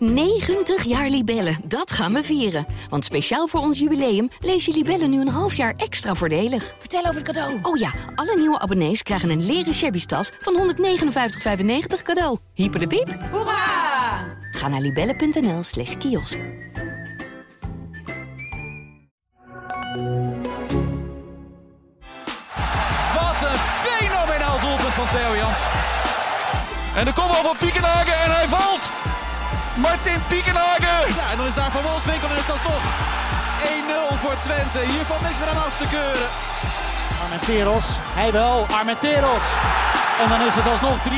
90 jaar Libellen, dat gaan we vieren. Want speciaal voor ons jubileum lees je Libellen nu een half jaar extra voordelig. Vertel over het cadeau. Oh ja, alle nieuwe abonnees krijgen een leren shabby tas van 159,95 cadeau. Hyper de piep. Hoera! Ga naar libellen.nl slash kiosk. Wat een fenomenaal doelpunt van Theo Jans. En de kopbal van Piekenhagen en hij valt. Martin Piekenhagen. Ja, en dan is daar Van Wolfswinkel en is dat toch 1-0 voor Twente. Hier valt niks meer aan af te keuren. Armenteros, hij wel, Armenteros. En dan is het alsnog 3-0.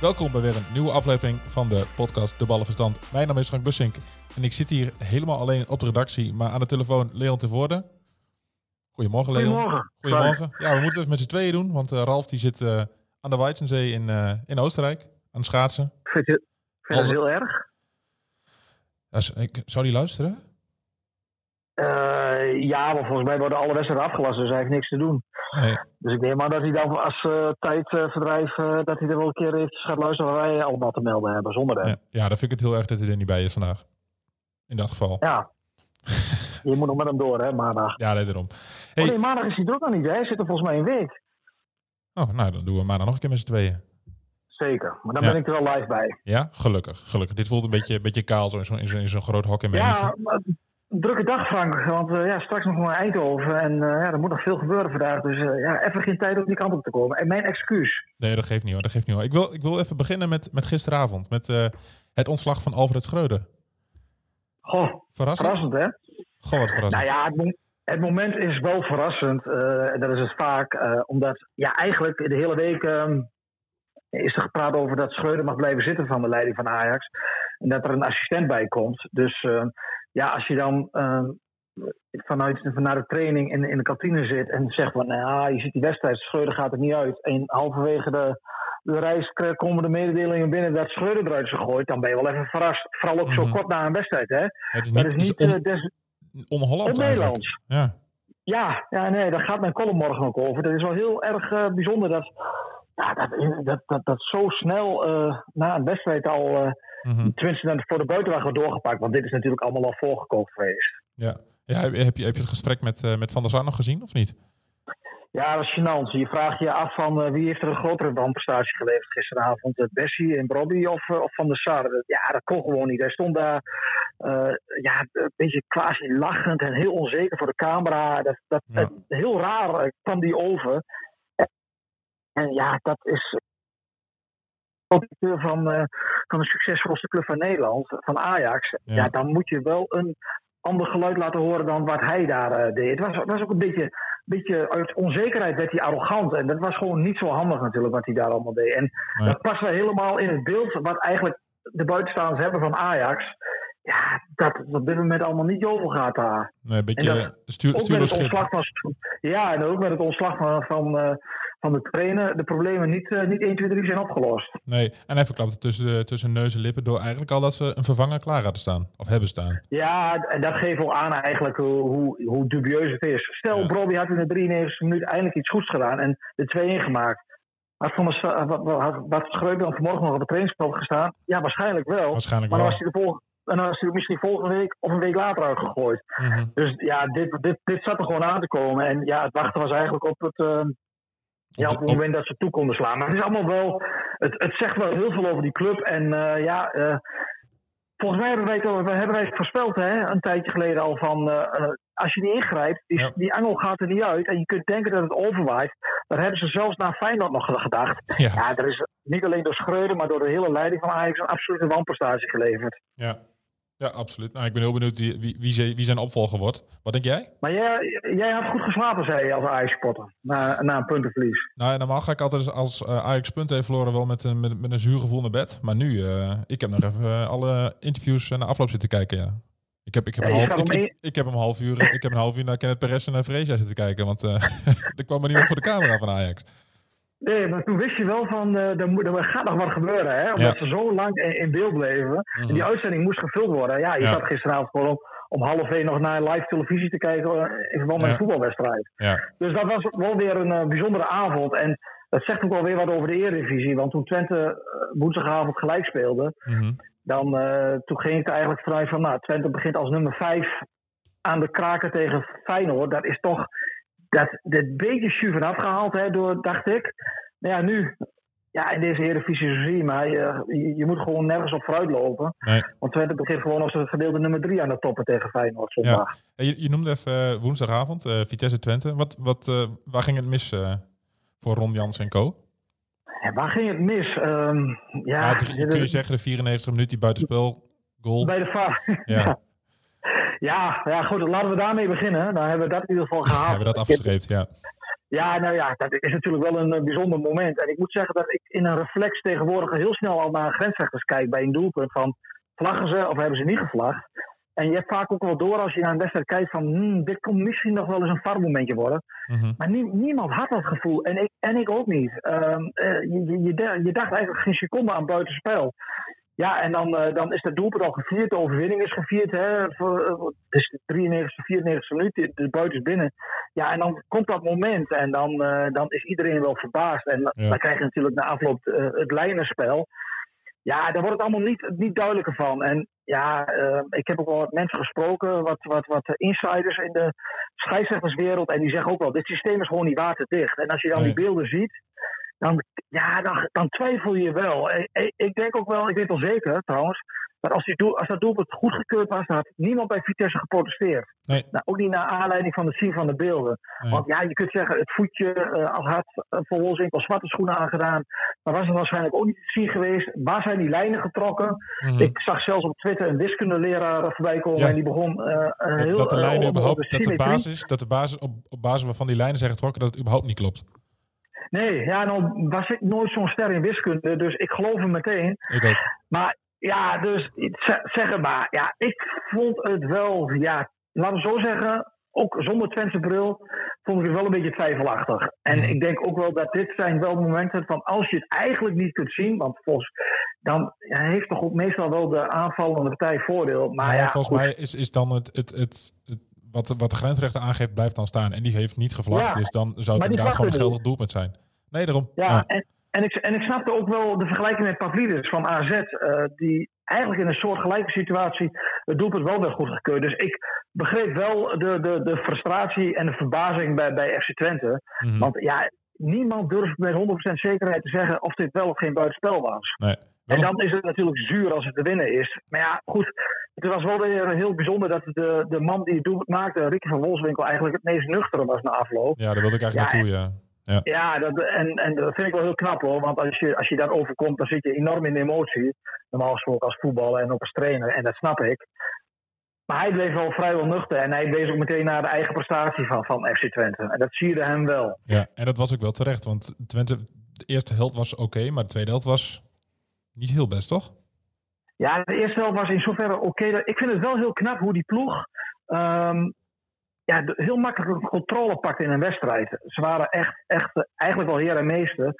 Welkom bij weer een nieuwe aflevering van de podcast De Ballenverstand. Mijn naam is Frank Bussink en ik zit hier helemaal alleen op de redactie, maar aan de telefoon Leon Tevoorde. Goedemorgen Leon. Goedemorgen. Goedemorgen. Ja, we moeten het even met z'n tweeën doen, want eh, Ralf die zit eh, aan de Weizenzee in, eh, in Oostenrijk, aan het schaatsen. Vind je, vind Als- dat heel erg? Ja, ik, zou die luisteren? Ja, maar volgens mij worden alle wedstrijden afgelast, dus hij heeft niks te doen. Nee. Dus ik neem aan dat hij dan als eh, tijdverdrijf, dat hij er wel een keer eventjes gaat luisteren wat wij allemaal te melden hebben, zonder hem. Ja, ja, dan vind ik het heel erg dat hij er niet bij is vandaag. In dat geval. Ja. Je moet nog met hem door, hè, maandag. Ja, nee, daarom. Oh Hey. nee, maandag is hij er ook nog niet, hè? Hij zit er volgens mij een week. Oh, nou, dan doen we maandag nog een keer met z'n tweeën. Zeker, maar dan Ja. ben ik er wel live bij. Ja, gelukkig. gelukkig. Dit voelt een beetje, een beetje kaal zo in zo'n in zo'n- groot hok in Ja, maar drukke dag, Frank. Want eh, ja, straks nog naar Eindhoven. En eh, ja, er moet nog veel gebeuren vandaag. Dus eh, ja, even geen tijd om die kant op te komen. En mijn excuus. Nee, dat geeft niet hoor. Dat geeft niet hoor. Ik wil, ik wil even beginnen met, met gisteravond. Met het ontslag van Alfred Schreuder. Goh, Verrassend? verrassend, hè? Goh, wat verrassend. Nou ja, het, mo- het moment is wel verrassend. eh, en dat is het vaak. eh, omdat, ja, eigenlijk de hele week ehm, is er gepraat over dat Schreuder mag blijven zitten van de leiding van Ajax. En dat er een assistent bij komt. Dus eh, ja, als je dan ehm, vanuit vanuit de training in, in de kantine zit en zegt van, nou, je ziet die wedstrijd, Schreuder gaat er niet uit. En halverwege de, de reis komen de mededelingen binnen dat Schreuder eruit is gegooid. Dan ben je wel even verrast. Vooral ook zo Mhm. kort na een wedstrijd, hè? het is Dat niet, is niet on, eh, des, on-Hollands eigenlijk. on-Nederlands. Ja. Ja, ja, nee, daar gaat mijn column morgen ook over. Dat is wel heel erg eh, bijzonder dat, ja, dat, dat, dat, dat zo snel eh, na een wedstrijd al, tenminste dan voor de buitenwacht wordt doorgepakt. Want dit is natuurlijk allemaal al voorgekookt geweest. ja. ja heb, je, heb je het gesprek met, met Van der Sar nog gezien of niet? Ja, dat is gênant. Je vraagt je af van eh, wie heeft er een grotere wanprestatie geleverd gisteravond. Uh, Bessie en Brobby of, eh, of Van der Sar? Ja, dat kon gewoon niet. Hij stond daar eh, ja, een beetje quasi lachend en heel onzeker voor de camera. Dat, dat, Ja. heel raar eh, kwam die over. En, en ja, dat is van, eh, van de succesvolste club van Nederland, van Ajax. Ja. Ja. dan moet je wel een ander geluid laten horen dan wat hij daar eh, deed. Het was, was ook een beetje beetje uit onzekerheid werd hij arrogant. En dat was gewoon niet zo handig natuurlijk wat hij daar allemaal deed. En dat past wel helemaal in het beeld wat eigenlijk de buitenstaanders hebben van Ajax. Ja, dat het op dit moment allemaal niet over gaat daar. Nee, een beetje En dat- stuur, Ook met het ontslag van, ja, en ook met het ontslag van, van, eh, van de trainer de problemen niet, eh, niet 1, 2, 3 zijn opgelost. Nee, en hij verklapt het tussen, de, tussen neus en lippen door eigenlijk al dat ze een vervanger klaar hadden staan. Of hebben staan. Ja, en dat geeft wel aan eigenlijk hoe, hoe, hoe dubieus het is. Stel, Ja. Had in de 93e minuut eindelijk iets goeds gedaan en de 2-1 gemaakt. Had, van de, had- had Schreuder dan vanmorgen nog op het trainingsveld gestaan? Ja, waarschijnlijk wel. Waarschijnlijk maar dan was hij de volgende, en dan was hij misschien volgende week of een week later uitgegooid. Mhm. Dus ja, dit, dit, dit zat er gewoon aan te komen. En ja, het wachten was eigenlijk op het, eh, ja, op het moment dat ze toe konden slaan. Maar het is allemaal wel. Het, het zegt wel heel veel over die club. En eh, ja, eh, volgens mij hebben wij, het hebben wij het voorspeld hè, een tijdje geleden al van. eh, als je niet ingrijpt, die, Ja. die angel gaat er niet uit. En je kunt denken dat het overwaait. Daar hebben ze zelfs na Feyenoord nog gedacht. Ja, Ja, er is niet alleen door Schreuder, maar door de hele leiding van Ajax een absolute wanprestatie geleverd. ja. Ja, absoluut. Nou, ik ben heel benieuwd wie, wie, wie, zijn opvolger wordt. Wat denk jij? Maar jij, jij had goed geslapen, zei je als Ajax-supporter. Na, na een puntenverlies. Nou, normaal ga ik altijd als- eh, Ajax punten heeft verloren wel met, een- met, met een zuur gevoel naar bed. Maar nu, eh, ik heb nog even eh, alle interviews de afloop zitten kijken, ja. Ik heb, ik heb, Ja, een, half, ik, om ik, ik heb een half uur, ik heb een half uur naar Kenneth Perez en naar Freesia zitten kijken. Want er kwam maar niemand voor de camera van Ajax. Nee, maar toen wist je wel van, uh, er, moet, er gaat nog wat gebeuren, hè? Omdat ze zo lang in, beeld bleven. En die mhm. uitzending moest gevuld worden. Ja, je zat gisteravond gewoon om, om half één nog naar live televisie te kijken in verband met een voetbalwedstrijd. Dus dat was wel weer een bijzondere avond. En dat zegt ook wel weer wat over de Eredivisie. Want toen Twente woensdagavond gelijk speelde, mhm. dan toen ging ik er eigenlijk vanuit van, nou, Twente begint als nummer vijf aan de kraken tegen Feyenoord. Dat is toch dat, dat beetje jus van afgehaald, hè, door, dacht ik. Nou ja, nu, ja, in deze Eredivisie zie je maar, je, je, moet gewoon nergens op vooruit lopen. Nee. Want Twente begint gewoon als een gedeelde nummer drie aan de toppen tegen Feyenoord zondag. Ja. Je, je, noemde even uh, woensdagavond, uh, Vitesse Twente. Wat, wat, uh, waar ging het mis voor Ron Jans en Co? Ja, waar ging het mis? Um, ja, ja kun je zeggen, de 94 minuut die buitenspel goal. Bij de VAR. ja. Ja, ja, goed, laten we daarmee beginnen. Dan hebben we dat in ieder geval gehaald. hebben we dat afgestreept, ja. Ja, nou ja, dat is natuurlijk wel een, bijzonder moment. En ik moet zeggen dat ik in een reflex tegenwoordig heel snel al naar grensrechters kijk bij een doelpunt van vlaggen ze of hebben ze niet gevlagd. En je hebt vaak ook wel door als je naar een wedstrijd kijkt van hmm, dit kon misschien nog wel eens een varmomentje worden. Mhm. Maar niemand had dat gevoel en ik, en ik ook niet. Ehm, eh, je, je, je, dacht eigenlijk geen seconde aan buitenspel. Ja, en dan, uh, dan is het doelpunt al gevierd. De overwinning is gevierd. Hè, voor, uh, het is de 93 94 minuut. De, buiten is binnen. Ja, en dan komt dat moment. En dan, uh, dan is iedereen wel verbaasd. En dan krijg je natuurlijk na afloop het lijnenspel. Ja, daar wordt het allemaal niet, niet duidelijker van. En ja, ik heb ook wel wat mensen gesproken. Wat, wat, wat insiders in de scheidsrechterswereld. En die zeggen ook wel, dit systeem is gewoon niet waterdicht. En als je dan die beelden ziet dan, ja, dan, dan twijfel je wel. Ik, ik, denk ook wel, ik weet wel zeker trouwens, dat als, die doel, als dat doelpunt goedgekeurd was, dan had niemand bij Vitesse geprotesteerd. Nee. Nou, ook niet naar aanleiding van het zien van de beelden. Want ja, je kunt zeggen, het voetje uh, als had uh, voor Wolzink zwarte schoenen aangedaan. Maar was er waarschijnlijk ook niet te zien geweest. Waar zijn die lijnen getrokken? Mhm. Ik zag zelfs op Twitter een wiskundeleraar voorbij komen en die begon uh, heel... Dat de lijnen überhaupt, dat de basis, dat de basis op, op basis waarvan die lijnen zijn getrokken, dat het überhaupt niet klopt. Nee, ja, nou was ik nooit zo'n ster in wiskunde, dus ik geloof hem meteen. Ik ook. Maar ja, dus zeg het maar. Ja, ik vond het wel, ja, laten we zo zeggen, ook zonder Twentse bril, vond ik het wel een beetje twijfelachtig. En mhm. ik denk ook wel dat dit zijn wel momenten van als je het eigenlijk niet kunt zien, want volgens dan heeft toch ook meestal wel de aanvallende partij voordeel. Maar ja, volgens mij is, is dan het, het, het, het wat, wat de grensrechter aangeeft, blijft dan staan. En die heeft niet gevlacht. dus dan zou het inderdaad gewoon een geldig doelpunt zijn. Nee, daarom. Ja, En, en, ik, en ik snapte ook wel de vergelijking met Pavlidis van AZ. Uh, eh, die eigenlijk in een soort gelijke situatie het doelpunt wel werd goedgekeurd. Dus ik begreep wel de, de, de frustratie en de verbazing bij, bij FC Twente. Mhm. Want ja, niemand durft met 100% zekerheid te zeggen of dit wel of geen buitenspel was. Nee. En dan is het natuurlijk zuur als het te winnen is. Maar ja, goed. Het was wel weer heel bijzonder dat de, de man die het doelpunt maakte, Ricky van Wolfswinkel, eigenlijk het meest nuchtere was na afloop. Ja, daar wilde ik eigenlijk naartoe, ja. Ja, ja dat, en, en dat vind ik wel heel knap hoor. Want als je, als je daar overkomt, dan zit je enorm in de emotie. Normaal gesproken als voetballer en ook als trainer. En dat snap ik. Maar hij bleef wel vrijwel nuchter. En hij wees ook meteen naar de eigen prestatie van, van FC Twente. En dat sierde hem wel. Ja, en dat was ook wel terecht. Want Twente, de eerste helft was oké. maar de tweede helft was niet heel best, toch? Ja, de eerste helft was in zoverre oké. Ik vind het wel heel knap hoe die ploeg ehm, ja, heel makkelijk controle pakt in een wedstrijd. Ze waren echt, echt eh, eigenlijk wel heer en meester.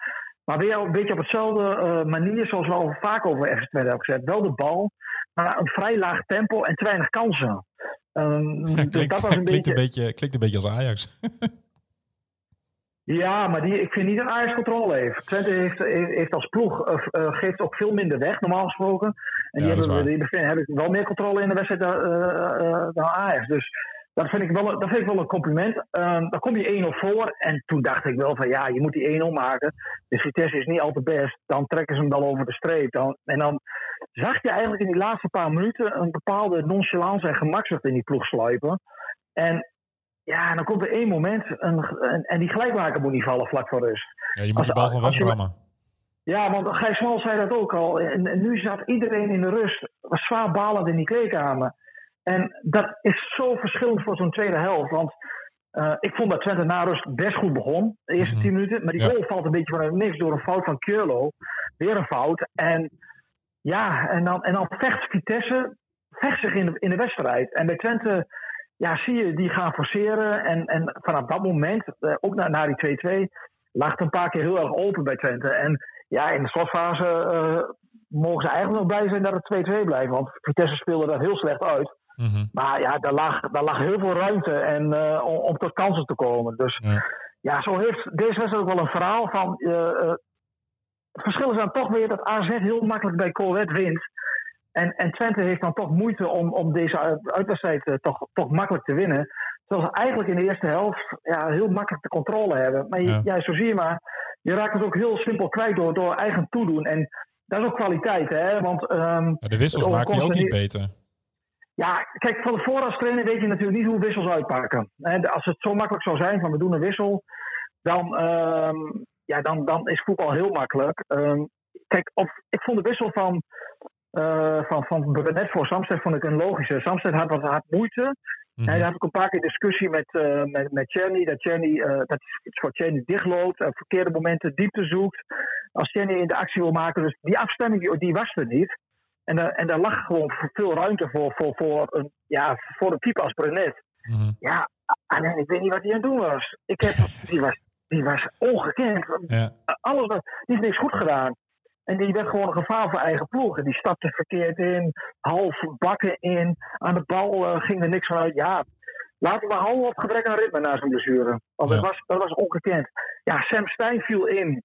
Maar weer een beetje op hetzelfde uh, manier zoals we al vaak over FC Twente hebben gezet. Wel de bal, maar een vrij laag tempo en te weinig kansen. Um, klinkt, dus dat was een klinkt, beetje... Een beetje, klinkt een beetje als Ajax. Ja, maar die, ik vind niet dat Ajax controle heeft. Twente heeft, heeft als ploeg uh, geeft ook veel minder weg, normaal gesproken. En die, hebben, die hebben wel meer controle in de wedstrijd dan, uh, dan Ajax. Dus dat vind ik wel, dat vind ik wel een compliment. Um, dan kom je 1-0 voor. En toen dacht ik wel van ja, je moet die 1-0 maken. De Vitesse is niet al te best. Dan trekken ze hem dan over de streep. Dan, en dan zag je eigenlijk in die laatste paar minuten een bepaalde nonchalance en gemakzucht in die ploeg sluipen. En ja, dan komt er één moment een, en die gelijkmaker moet niet vallen vlak voor rust. Ja, je moet de bal gewoon wegrammen. Ja, want Gijs Mal zei dat ook al. En, en, nu zat iedereen in de rust zwaar balend in die kleedkamer. En dat is zo verschillend voor zo'n tweede helft. Want uh, ik vond dat Twente na rust best goed begon. De eerste mm tien minuten. Maar die goal valt een beetje vanuit niks door een fout van Keurlo. Weer een fout. En ja, en dan, en dan vecht Vitesse vecht zich in de, in de wedstrijd. En bij Twente ja, zie je die gaan forceren. En, en vanaf dat moment, uh, ook na, na die 2-2, lag een paar keer heel erg open bij Twente. En ja, in de slotfase uh, mogen ze eigenlijk nog blij zijn dat het 2-2 blijft. Want Vitesse speelde dat heel slecht uit. Mhm. Maar ja, daar lag, daar lag heel veel ruimte en, uh, om, om, tot kansen te komen. Dus ja. ja, zo heeft deze wedstrijd ook wel een verhaal van. Uh, het verschil is dan toch weer dat AZ heel makkelijk bij Colwet wint. En, en Twente heeft dan toch moeite om, om deze uitwedstrijd uh, toch, toch makkelijk te winnen. Terwijl ze eigenlijk in de eerste helft ja, heel makkelijk de controle hebben. Maar ja. zo zie je maar, je raakt het ook heel simpel kwijt door, door eigen toedoen. En dat is ook kwaliteit, hè? Want, um, de wissels maken je ook niet beter. Ja, kijk, van de als trainer weet je natuurlijk niet hoe wissels uitpakken. En als het zo makkelijk zou zijn van we doen een wissel, dan, um, ja, dan, dan is voetbal heel makkelijk. Um, kijk, of, ik vond de wissel van, uh, van, van voor Samsted vond ik een logische. Samsted had wat had moeite. Mm -hmm. Hij had ook een paar keer discussie met, uh, met, met Cherny, dat Cherny uh, dat het voor Cherny dichtloopt, op verkeerde momenten diepte zoekt. Als Cherny in de actie wil maken. Dus die afstemming die was er niet. En, uh, en daar lag gewoon veel ruimte voor, voor, voor, een, ja, voor een type als Brenet. Mm -hmm. Ja, alleen ik weet niet wat hij aan het doen was. Ik heb, die, was die was ongekend. Ja. Alles, die heeft niks goed gedaan. En die werd gewoon een gevaar voor eigen ploeg. En die stapte verkeerd in, half bakken in. Aan de bal uh, ging er niks van uit. Ja, laten we houden op gebrek aan ritme na zijn blessure. Want Ja. dat, was, dat was ongekend. Ja, Sam Stein viel in.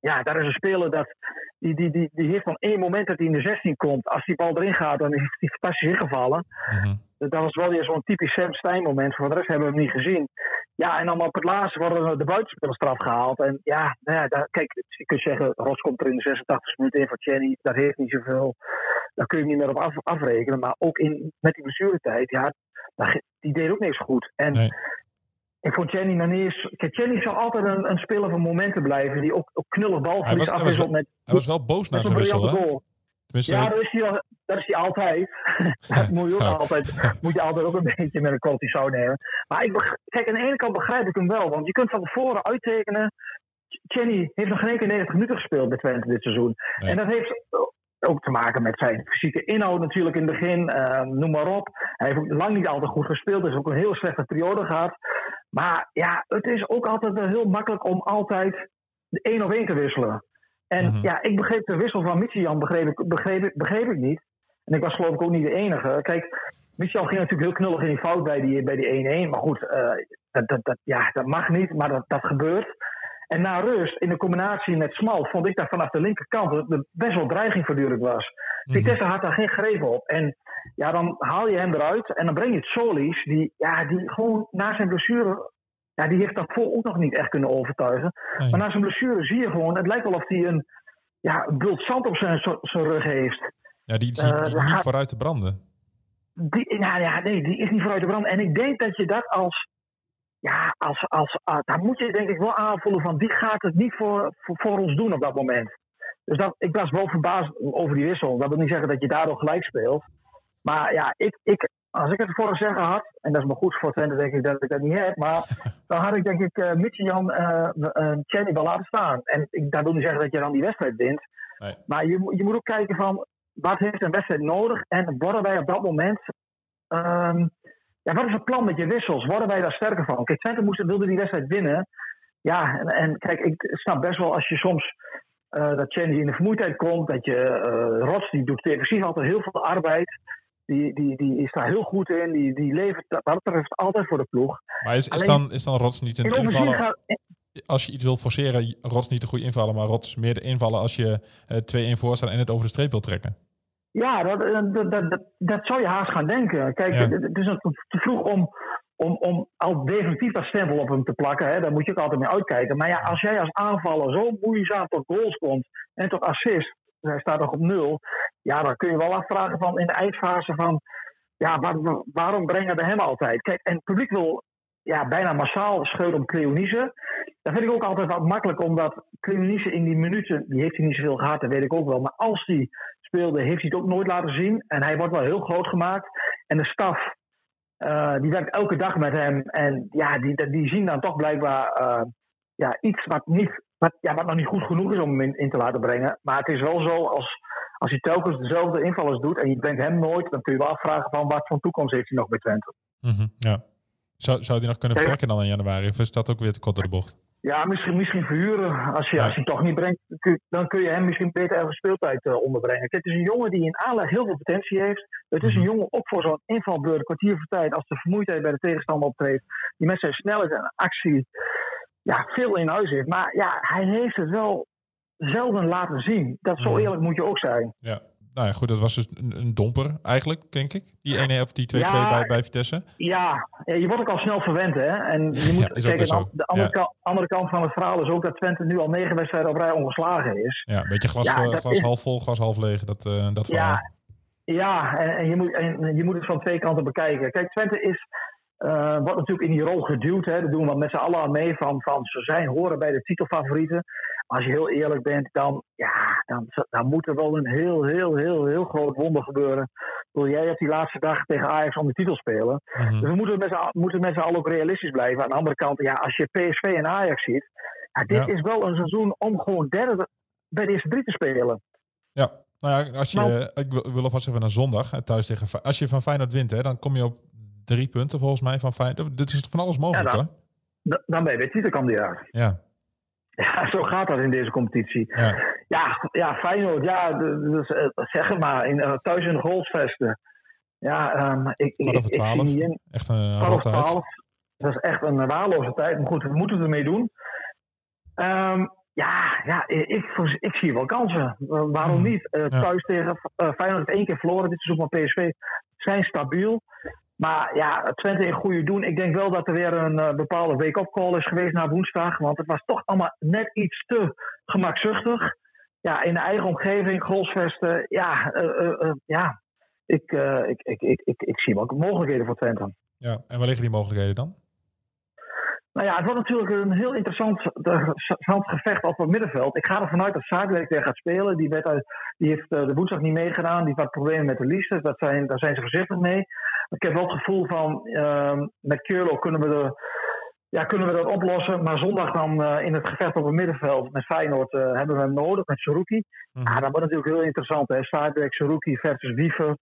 Ja, daar is een speler dat. Die, die, die, die heeft van één moment dat hij in de 16 komt. Als die bal erin gaat, dan is hij fantastisch ingevallen. Mhm. Dat was wel weer zo'n typisch Sam Stein moment. Voor de rest hebben we hem niet gezien. Ja, en dan op het laatste worden de buitenspelstraf gehaald. En ja, nou ja daar, kijk, je kunt zeggen, Ros komt er in de 86 minuten in voor Chenny. Dat heeft niet zoveel. Daar kun je niet meer op af, afrekenen. Maar ook in, met die blessuretijd, ja, die deed ook niks goed. En Nee. ik vond Chenny niet eens... Kijk, Chenny zal altijd een, een speler van momenten blijven. Die ook, ook knullig balverlies was, hij, was afwisselt wel, met, hij was wel boos na met zijn wissel, hè? Tenminste, Ja, dat is hij, dat is hij altijd. dat moet je, ook altijd, moet je altijd ook een beetje met een cortisone nemen. Maar ik kijk, aan de ene kant begrijp ik hem wel. Want je kunt van tevoren uittekenen. Kenny heeft nog geen keer 90 minuten gespeeld bij Twente dit seizoen. Nee. En dat heeft ook te maken met zijn fysieke inhoud natuurlijk in het begin. eh, noem maar op. Hij heeft ook lang niet altijd goed gespeeld. Dus ook een heel slechte periode gehad. Maar ja, het is ook altijd heel makkelijk om altijd de één op één te wisselen. En Mhm. ja, ik begreep de wissel van Michian begreep ik, begreep, ik- begreep ik niet. En ik was geloof ik ook niet de enige. Kijk, Michian ging natuurlijk heel knullig in die fout bij die, bij die 1-1. Maar goed, eh, dat, dat, dat, ja, dat mag niet, maar dat, dat gebeurt. En na rust, in de combinatie met Smal, vond ik dat vanaf de linkerkant dat er best wel dreiging voortdurend was. Mhm. Vitesse had daar geen greep op. En ja, dan haal je hem eruit en dan breng je het Solis, die, ja, die gewoon na zijn blessure, ja, die heeft daarvoor ook nog niet echt kunnen overtuigen. Nee. Maar na zijn blessure zie je gewoon, het lijkt wel of hij een, ja, bult zand op zijn, zijn rug heeft. ja, die eh, zie daar niet gaat- vooruit te branden. Die, nou ja, nee, die is niet vooruit de brand. En ik denk dat je dat als. Ja, als, als, ah, daar moet je denk ik wel aanvoelen van die gaat het niet voor, voor, voor ons doen op dat moment. Dus dat, ik was wel verbaasd over die wissel. Dat wil niet zeggen dat je daardoor gelijk speelt. Maar ja, ik, ik, als ik het voor zeggen had, en dat is maar goed voor Twente, denk ik dat ik dat niet heb. Maar dan had ik denk ik uh, Mitchell Jan uh, Chenny wel laten staan. En ik, dat wil niet zeggen dat je dan die wedstrijd wint. Nee. Maar je, moet- je moet ook kijken van wat heeft een wedstrijd nodig en worden wij op dat moment. ehm, ja, wat is het plan met je wissels? Worden wij daar sterker van? Kijk, Twente moest, wilde die wedstrijd winnen. Ja, en, en kijk, ik snap best wel als je soms eh, dat Chenny in de vermoeidheid komt. Dat je eh Rots, die doet defensief altijd heel veel arbeid. Die, die, die is daar heel goed in. Die, die levert dat betreft altijd voor de ploeg. Maar is, is, Alleen- dan, is dan Rots niet In een overzien invaller? gaat, Als je iets wil forceren, Rots niet de goede invallen, maar Rots meer de invallen als je eh 2-1 voor staat en het over de streep wil trekken. Ja, dat, dat, dat, dat, dat zou je haast gaan denken. Kijk, Ja. het het is nog te vroeg om, om, om al definitief dat stempel op hem te plakken. Hè. Daar moet je ook altijd mee uitkijken. Maar ja, als jij als aanvaller zo moeizaam tot goals komt en tot assist, hij staat nog op nul. Ja, dan kun je wel afvragen van in de eindfase van, ja, waar- waarom brengen we hem altijd? Kijk, en het publiek wil ja, bijna massaal scheuren om Cleonice. Dat vind ik ook altijd wat makkelijk, omdat Cleonice in die minuten, die heeft hij niet zoveel gehad, dat weet ik ook wel. Maar als hij speelde, heeft hij het ook nooit laten zien. En hij wordt wel heel groot gemaakt. En de staf, eh, die werkt elke dag met hem. En ja, die, die zien dan toch blijkbaar eh, ja, iets wat, niet, wat, ja, wat nog niet goed genoeg is om hem in, in te laten brengen. Maar het is wel zo, als, als hij telkens dezelfde invallers doet en je brengt hem nooit, dan kun je wel afvragen van wat voor toekomst heeft hij nog bij Twente. Mhm, Ja. Zou, zou die nog kunnen vertrekken dan in januari? Of is dat ook weer te kort door de bocht? Ja, misschien, misschien verhuren. Als je, Ja. als je hem toch niet brengt, dan kun je hem misschien beter ergens speeltijd eh, onderbrengen. Het is een jongen die in aanleg heel veel potentie heeft. Het is een Mhm. jongen ook voor zo'n invalbeurt, kwartier voor tijd, als de vermoeidheid bij de tegenstander optreedt. Die met zijn snelheid en actie ja, veel in huis heeft. Maar ja, hij heeft het wel zelden laten zien. Dat zo Mhm. eerlijk moet je ook zijn. Ja. Nou ja, goed, dat was dus een, een domper eigenlijk, denk ik. Die 1 of die 2-2 Ja, bij, bij Vitesse. Ja, je wordt ook al snel verwend, hè? En je moet, Ja, kijk, de andere, kant, andere kant van het verhaal is ook dat Twente nu al negen wedstrijden op rij ongeslagen is. Ja, een beetje glas, glas is- half vol, glas half leeg. Dat, eh dat verhaal. Ja, ja en, en, je moet, en je moet het van twee kanten bekijken. Kijk, Twente is, eh, wordt natuurlijk in die rol geduwd. Hè. Daar doen we met z'n allen aan mee van, van ze zijn, horen bij de titelfavorieten. Maar als je heel eerlijk bent, dan, ja, dan, dan moet er wel een heel, heel, heel, heel groot wonder gebeuren. Wil jij hebt die laatste dag tegen Ajax om de titel spelen? Mhm. Dus we moeten met moeten met z'n allen ook realistisch blijven. Aan de andere kant, ja, als je PSV en Ajax ziet, ja, dit Ja. is wel een seizoen om gewoon derde bij de eerste drie te spelen. Ja, nou ja, als je, Nou. ik wil, alvast even naar zondag, hè, thuis tegen, als je van Feyenoord wint, hè, dan kom je op drie punten volgens mij van Feyenoord. Dit is van alles mogelijk Ja, hoor. Dan ben je weer titelkandidaat. Ja, Ja, zo gaat dat in deze competitie. ja, Ja, ja Feyenoord, ja, dus, eh, zeg maar, in, eh, thuis in de Goalsvesten. Ja, ehm, ik, ik, zie niet in. echt een rotte. Dat is echt een waarloze tijd. Maar goed, we moeten ermee doen. Ehm, ja, ja ik, ik, zie wel kansen. Waarom Mhm. niet? Eh, Ja. Thuis tegen eh, Feyenoord één keer verloren dit seizoen, maar PSV zijn stabiel. Maar ja, Twente in goede doen. Ik denk wel dat er weer een eh, bepaalde wake-up call is geweest na woensdag. Want het was toch allemaal net iets te gemakzuchtig. Ja, in de eigen omgeving, Grolsvesten. Ja, eh, eh, ja. Ik, ik, ik, ik, ik, ik zie wel mogelijkheden voor Twente. Ja, en waar liggen die mogelijkheden dan? Nou ja, het wordt natuurlijk een heel interessant, interessant gevecht op het middenveld. Ik ga ervan uit dat Zagreb weer gaat spelen. Die, werd uit, die heeft eh, de woensdag niet meegedaan. Die wat problemen met de liefde. Dat zijn, daar zijn ze voorzichtig mee. Ik heb wel het gevoel van, ehm, met Keurlo kunnen we, de, ja, kunnen we dat oplossen. Maar zondag dan eh, in het gevecht op het middenveld met Feyenoord eh, hebben we hem nodig, met Saruki. Mhm. Ja, dat wordt natuurlijk heel interessant. Zagreb, Saruki versus Wiever.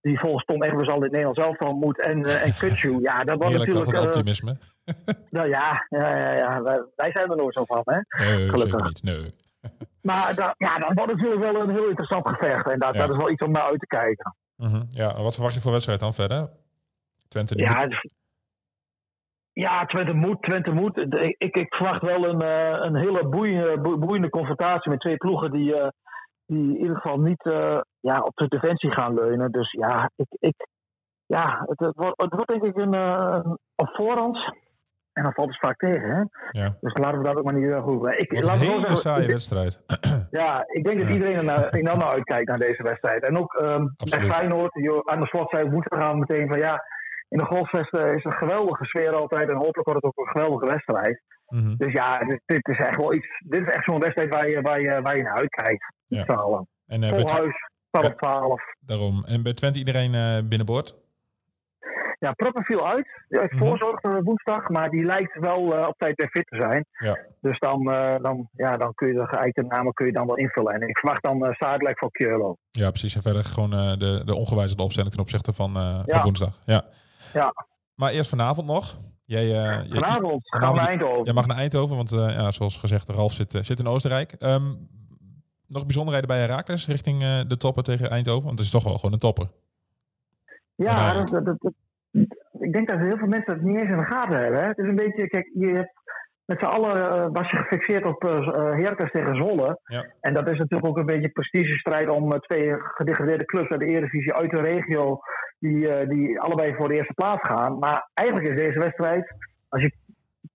Die volgens Tom Egbers al dit Nederlands elftal moet. En, eh en Kutsu. Ja, dat wordt Heerlijk dat natuurlijk... het eh, optimisme. nou ja, ja, ja, ja. Wij, zijn er nooit zo van, hè. Nee, gelukkig. niet. Nee. Maar dat, ja, dat wordt natuurlijk wel een heel interessant gevecht. En dat, Ja. dat is wel iets om naar uit te kijken. Mhm. Ja, en wat verwacht je voor wedstrijd dan verder? Twente die Ja, ja Twente moet, Twente moet. Ik, ik, verwacht wel een, eh, een hele boeiende, boe- boeiende confrontatie met twee ploegen die, die in ieder geval niet eh, ja, op de defensie gaan leunen. Dus ja, ik, ik, ja het, het, wordt, het wordt denk ik een, eh, op voorhand. En dan valt het vaak tegen, hè? Ja. Dus laten we dat ook maar niet heel goed. Ik, Wordt laat een hele zeggen, saaie ik- wedstrijd. Ja, ik denk dat iedereen er naar, enorm naar uitkijkt naar deze wedstrijd. En ook ehm bij. Feyenoord, aan de slot zei woensdag gaan meteen van ja, in de golfvesten is een geweldige sfeer altijd en hopelijk wordt het ook een geweldige wedstrijd. Mhm. Dus ja, dit, dit is echt wel iets, dit is echt zo'n wedstrijd waar je, waar je, waar je naar uitkijkt. Ja. Allen. En eh, bij Vol Tw- huis, par Ja. op 12. daarom. En bij Twente iedereen eh, binnenboord? Ja, Proppen viel uit. Heeft Mhm. voorzorgd eh, woensdag, maar die lijkt wel eh, op tijd weer fit te zijn. Ja. Dus dan, eh, dan, ja, dan kun je de geëikte namen kun je dan wel invullen. En ik verwacht dan uh, voor Kjurlo. Ja, precies. En verder gewoon eh, de, de ongewijzigde opstelling ten opzichte van, eh, van woensdag. Ja. Ja. Maar eerst vanavond nog. Jij, eh, jij- Vanavond gaan we vanavond- naar Eindhoven. jij mag naar Eindhoven, want eh, ja, zoals gezegd, Ralf zit, eh, zit in Oostenrijk. Ehm, nog bijzonderheden bij Herakles richting eh, de topper tegen Eindhoven? Want het is toch wel gewoon een topper. Ja, Uiteindelijk. dat, dat, dat- ik denk dat heel veel mensen dat niet eens in de gaten hebben. Hè? Het is een beetje, kijk, je hebt met z'n allen eh, was je gefixeerd op Heracles tegen Zwolle. Ja. En dat is natuurlijk ook een beetje een prestigestrijd om twee gedegradeerde clubs uit de Eredivisie uit de regio, die, die allebei voor de eerste plaats gaan. Maar eigenlijk is deze wedstrijd, als je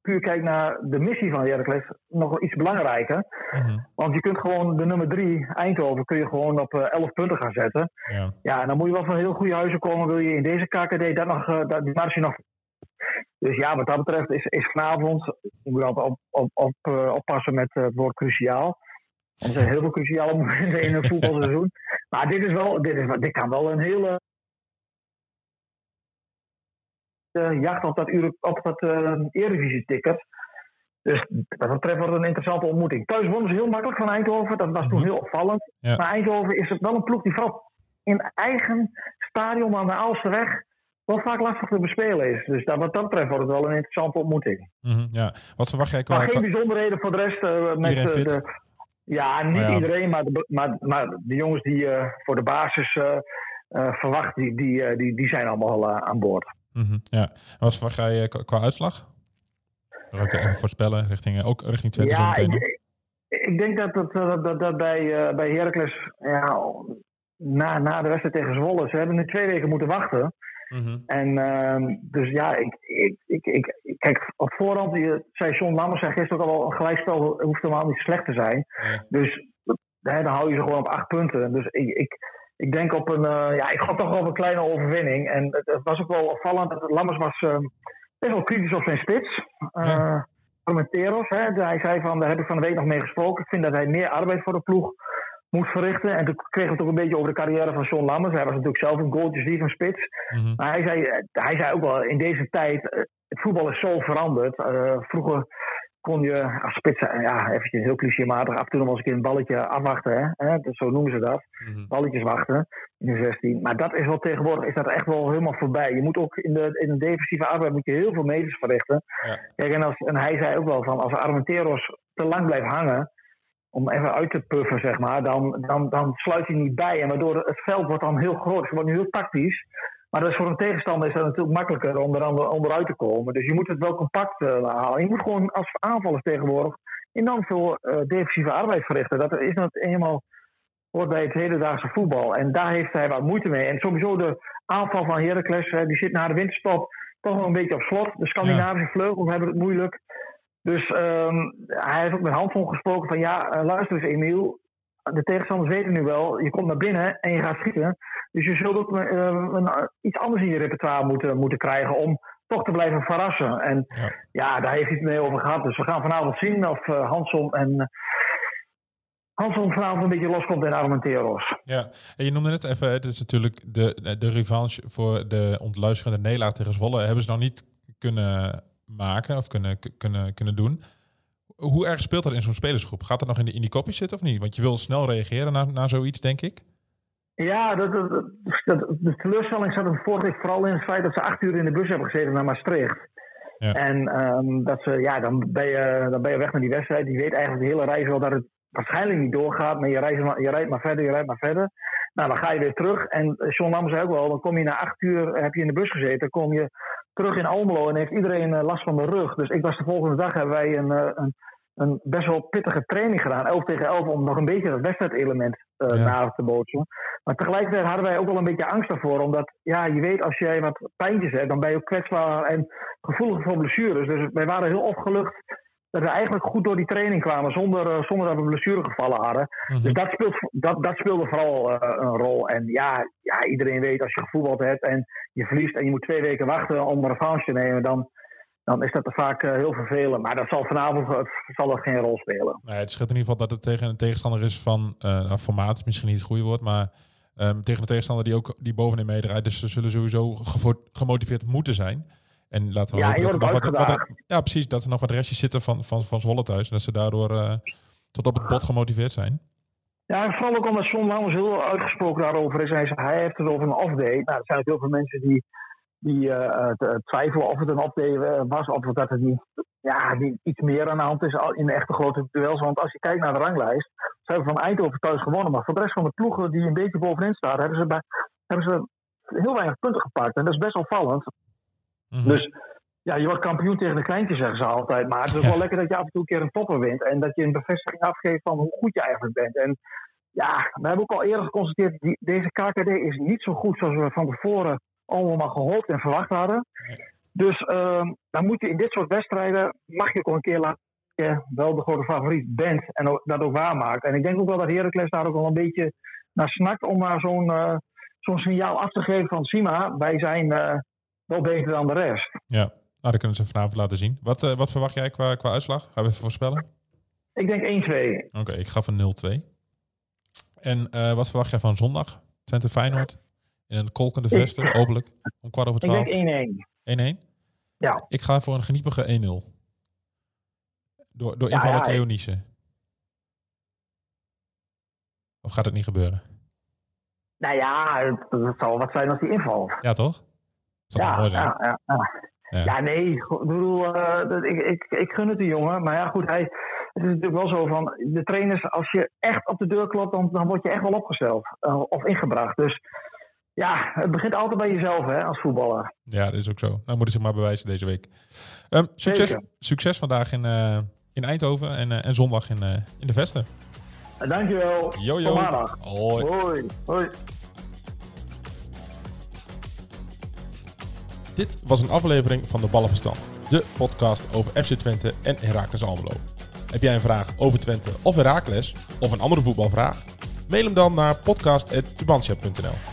puur kijkt naar de missie van Heracles, nog wel iets belangrijker. Mhm. Want je kunt gewoon de nummer drie, Eindhoven, kun je gewoon op eh, 11 punten gaan zetten. Ja. Ja, en dan moet je wel van heel goede huizen komen. Wil je in deze KKD dat nog, eh, dat, die marge nog. Dus ja, wat dat betreft is, is vanavond. Je moet altijd op, op, op, eh, oppassen met eh, het woord cruciaal. Want er zijn heel veel cruciale momenten in een voetbalseizoen. Maar dit, is wel, dit, is, dit kan wel een hele. Eh, jacht op dat, Euro- op dat eh Eredivisie-ticket. Dus wat dat betreft wordt het een interessante ontmoeting. Thuis wonnen ze heel makkelijk van Eindhoven. Dat was toen Mhm. heel opvallend. Ja. Maar Eindhoven is het wel een ploeg die vooral in eigen stadion aan de Aalsterweg wel vaak lastig te bespelen is. Dus dat, wat dat betreft wordt het wel een interessante ontmoeting. Mhm, ja. Wat verwacht jij qua... Maar geen bijzonderheden voor de rest. eh, met de, ja, niet Oh ja. iedereen, maar de, maar, maar de jongens die voor de basis verwacht, die, die, die, die zijn allemaal aan boord. Mhm, ja. En wat verwacht jij eh, qua, qua uitslag? Dan ga ik even voorspellen, richting, eh, ook richting Twente zo Ja, meteen ik, ik, denk dat, dat, dat, dat, dat bij, eh, bij Heracles, ja, na, na de wedstrijd tegen Zwolle, ze hebben nu twee weken moeten wachten. Mhm. En ehm, dus ja, ik, ik, ik, ik, kijk, op voorhand, die, zei John Lammers, zei gisteren ook al, een gelijkspel hoeft helemaal niet slecht te zijn. Ja. Dus hè, dan hou je ze gewoon op acht punten. Dus ik, ik, ik denk op een, eh, ja, ik gok toch wel op een kleine overwinning. En het, het was ook wel opvallend, dat Lammers was best wel kritisch op zijn spits. Ja. Eh Armenteros, hè, hij zei van, daar heb ik van de week nog mee gesproken. Ik vind dat hij meer arbeid voor de ploeg moet verrichten. En toen kregen we het ook een beetje over de carrière van John Lammers. Hij was natuurlijk zelf een goaltjesdief van spits. Mhm. Maar hij zei, hij zei ook wel, in deze tijd, eh, het voetbal is zo veranderd. Eh, vroeger kon je als spits, eh, ja, eventjes heel clichématig, af en toe nog wel eens een balletje afwachten. Hè? Hè, dus zo noemen ze dat. Mhm. Balletjes wachten in de 16. Maar dat is wel tegenwoordig, is dat echt wel helemaal voorbij. Je moet ook in de, in de defensieve arbeid moet je heel veel meters verrichten. Ja. Kijk, en, als, en hij zei ook wel van, als Armenteros te lang blijft hangen, om even uit te puffen, zeg maar, dan, dan, dan sluit hij niet bij. En waardoor het veld wordt dan heel groot. Het wordt nu heel tactisch. Maar dat is voor een tegenstander is dat natuurlijk makkelijker om er onderuit te komen. Dus je moet het wel compact eh, houden. Je moet gewoon als aanvallers tegenwoordig enorm veel eh, defensieve arbeid verrichten. Dat is nou eenmaal hoort bij het hedendaagse voetbal. En daar heeft hij wat moeite mee. En sowieso de aanval van Heracles, hè, die zit na de winterstop toch wel een beetje op slot. De Scandinavische vleugels hebben het moeilijk. Dus ehm, hij heeft ook met Hanson gesproken van ja, eh, luister eens Emiel. De tegenstanders weten nu wel, je komt naar binnen en je gaat schieten. Dus je zult ook eh, een- iets anders in je repertoire moeten, moeten krijgen om toch te blijven verrassen. En Ja. ja, daar heeft hij het mee over gehad. Dus we gaan vanavond zien of eh Hanson en eh, Hanson vanavond een beetje loskomt in Armenteros. Ja, en je noemde net even, het is natuurlijk de, de revanche voor de ontluisterende nederlaag tegen Zwolle. Hebben ze nou niet kunnen maken of kunnen, kunnen, kunnen doen. Hoe erg speelt dat in zo'n spelersgroep? Gaat dat nog in, de, in die kopjes zitten of niet? Want je wil snel reageren naar, naar zoiets, denk ik. Ja, dat, dat, de teleurstelling zat hem vorige week vooral in het feit dat ze acht uur in de bus hebben gezeten naar Maastricht. Ja. En ehm, dat ze, ja, dan ben, je, dan ben je weg naar die wedstrijd. Die weet eigenlijk de hele reis wel dat het waarschijnlijk niet doorgaat. Maar je, reist maar, je rijdt maar verder, je rijdt maar verder. Nou, dan ga je weer terug. En John Lam zei ook wel, dan kom je na acht uur, heb je in de bus gezeten. Dan kom je terug in Almelo en heeft iedereen eh, last van de rug. Dus ik was de volgende dag, hebben wij een, eh, een, een best wel pittige training gedaan. 11 tegen 11, om nog een beetje dat wedstrijdelement eh Ja. na te bootsen. Maar tegelijkertijd hadden wij ook wel een beetje angst daarvoor. Omdat, ja, je weet, als jij wat pijntjes hebt, dan ben je ook kwetsbaar en gevoelig voor blessures. Dus wij waren heel opgelucht dat we eigenlijk goed door die training kwamen zonder, eh, zonder dat we blessuregevallen hadden. Mhm. Dus dat, speelt, dat, dat speelde vooral eh, een rol. En ja, ja, iedereen weet als je gevoetbald hebt en je verliest en je moet twee weken wachten om een revanche te nemen, dan, dan is dat er vaak eh, heel vervelend. Maar dat zal vanavond zal dat geen rol spelen. Nee, het scheelt in ieder geval dat het tegen een tegenstander is van eh, nou, formaat, is misschien niet het goede woord, maar ehm, tegen een tegenstander die ook die bovenin meedraait. Dus ze zullen sowieso gemotiveerd moeten zijn. En laten we Ja, hopen dat er nog wat, ja, precies, dat er nog wat restjes zitten van, van, van Zwolle thuis. En dat ze daardoor eh, tot op het bot gemotiveerd zijn. Ja, en vooral ook omdat John Lammers heel uitgesproken daarover is. Hij, zei, hij heeft het over een off-day. Nou, er zijn ook heel veel mensen die, die eh, t- twijfelen of het een eh, was. Of dat het niet, ja, niet iets meer aan de hand is in de echte grote duels. Want als je kijkt naar de ranglijst, ze hebben van Eindhoven thuis gewonnen. Maar voor de rest van de ploegen die een beetje bovenin staan, hebben ze, bij, hebben ze heel weinig punten gepakt. En dat is best opvallend. Mhm. Dus ja, je wordt kampioen tegen de kleintjes, zeggen ze altijd. Maar het is Ja. wel lekker dat je af en toe een keer een topper wint. En dat je een bevestiging afgeeft van hoe goed je eigenlijk bent. En ja, we hebben ook al eerder geconstateerd, die, deze KKD is niet zo goed zoals we van tevoren allemaal gehoopt en verwacht hadden. Dus ehm, dan moet je in dit soort wedstrijden, mag je ook een keer laten dat je wel de grote favoriet bent en ook, dat ook waarmaakt. En ik denk ook wel dat Heracles daar ook wel een beetje naar snakt om maar zo'n eh, zo'n signaal af te geven van Sima, wij zijn eh, wel beter dan de rest. Ja, nou, dat kunnen ze vanavond laten zien. Wat, eh, wat verwacht jij qua, qua uitslag? Gaan we even voorspellen? Ik denk 1-2. Oké, ik ga van 0-2. En eh, wat verwacht jij van zondag? Twente Feyenoord? In een kolkende Ik- vesten, hopelijk. Om kwart over Ik twaalf. denk 1-1. 1-1? Ja. Ik ga voor een geniepige 1-0. Door, door Ja, Theo Niese. Of gaat het niet gebeuren? Nou ja, het, zal wat zijn als die invalt. Ja, toch? zou toch Ja, mooi zijn? ja, ja, ja. Nee. Ik bedoel, dat- ik, ik, ik gun het de jongen. Maar ja, goed, hij, het is natuurlijk wel zo van... De trainers, als je echt op de deur klopt, dan, dan word je echt wel opgesteld. eh, of ingebracht. Dus ja, het begint altijd bij jezelf, hè, als voetballer. Ja, dat is ook zo. Nou moeten ze zich maar bewijzen deze week. Ehm, succes, Zeker. succes vandaag in, eh, in Eindhoven en, eh, en zondag in, eh, in de Vesten. En dankjewel. Yo, maandag. Hoi. Hoi. Hoi. Dit was een aflevering van de Ballenverstand. De podcast over FC Twente en Heracles Almelo. Heb jij een vraag over Twente of Heracles? Of een andere voetbalvraag? Mail hem dan naar podcast.tubantia.nl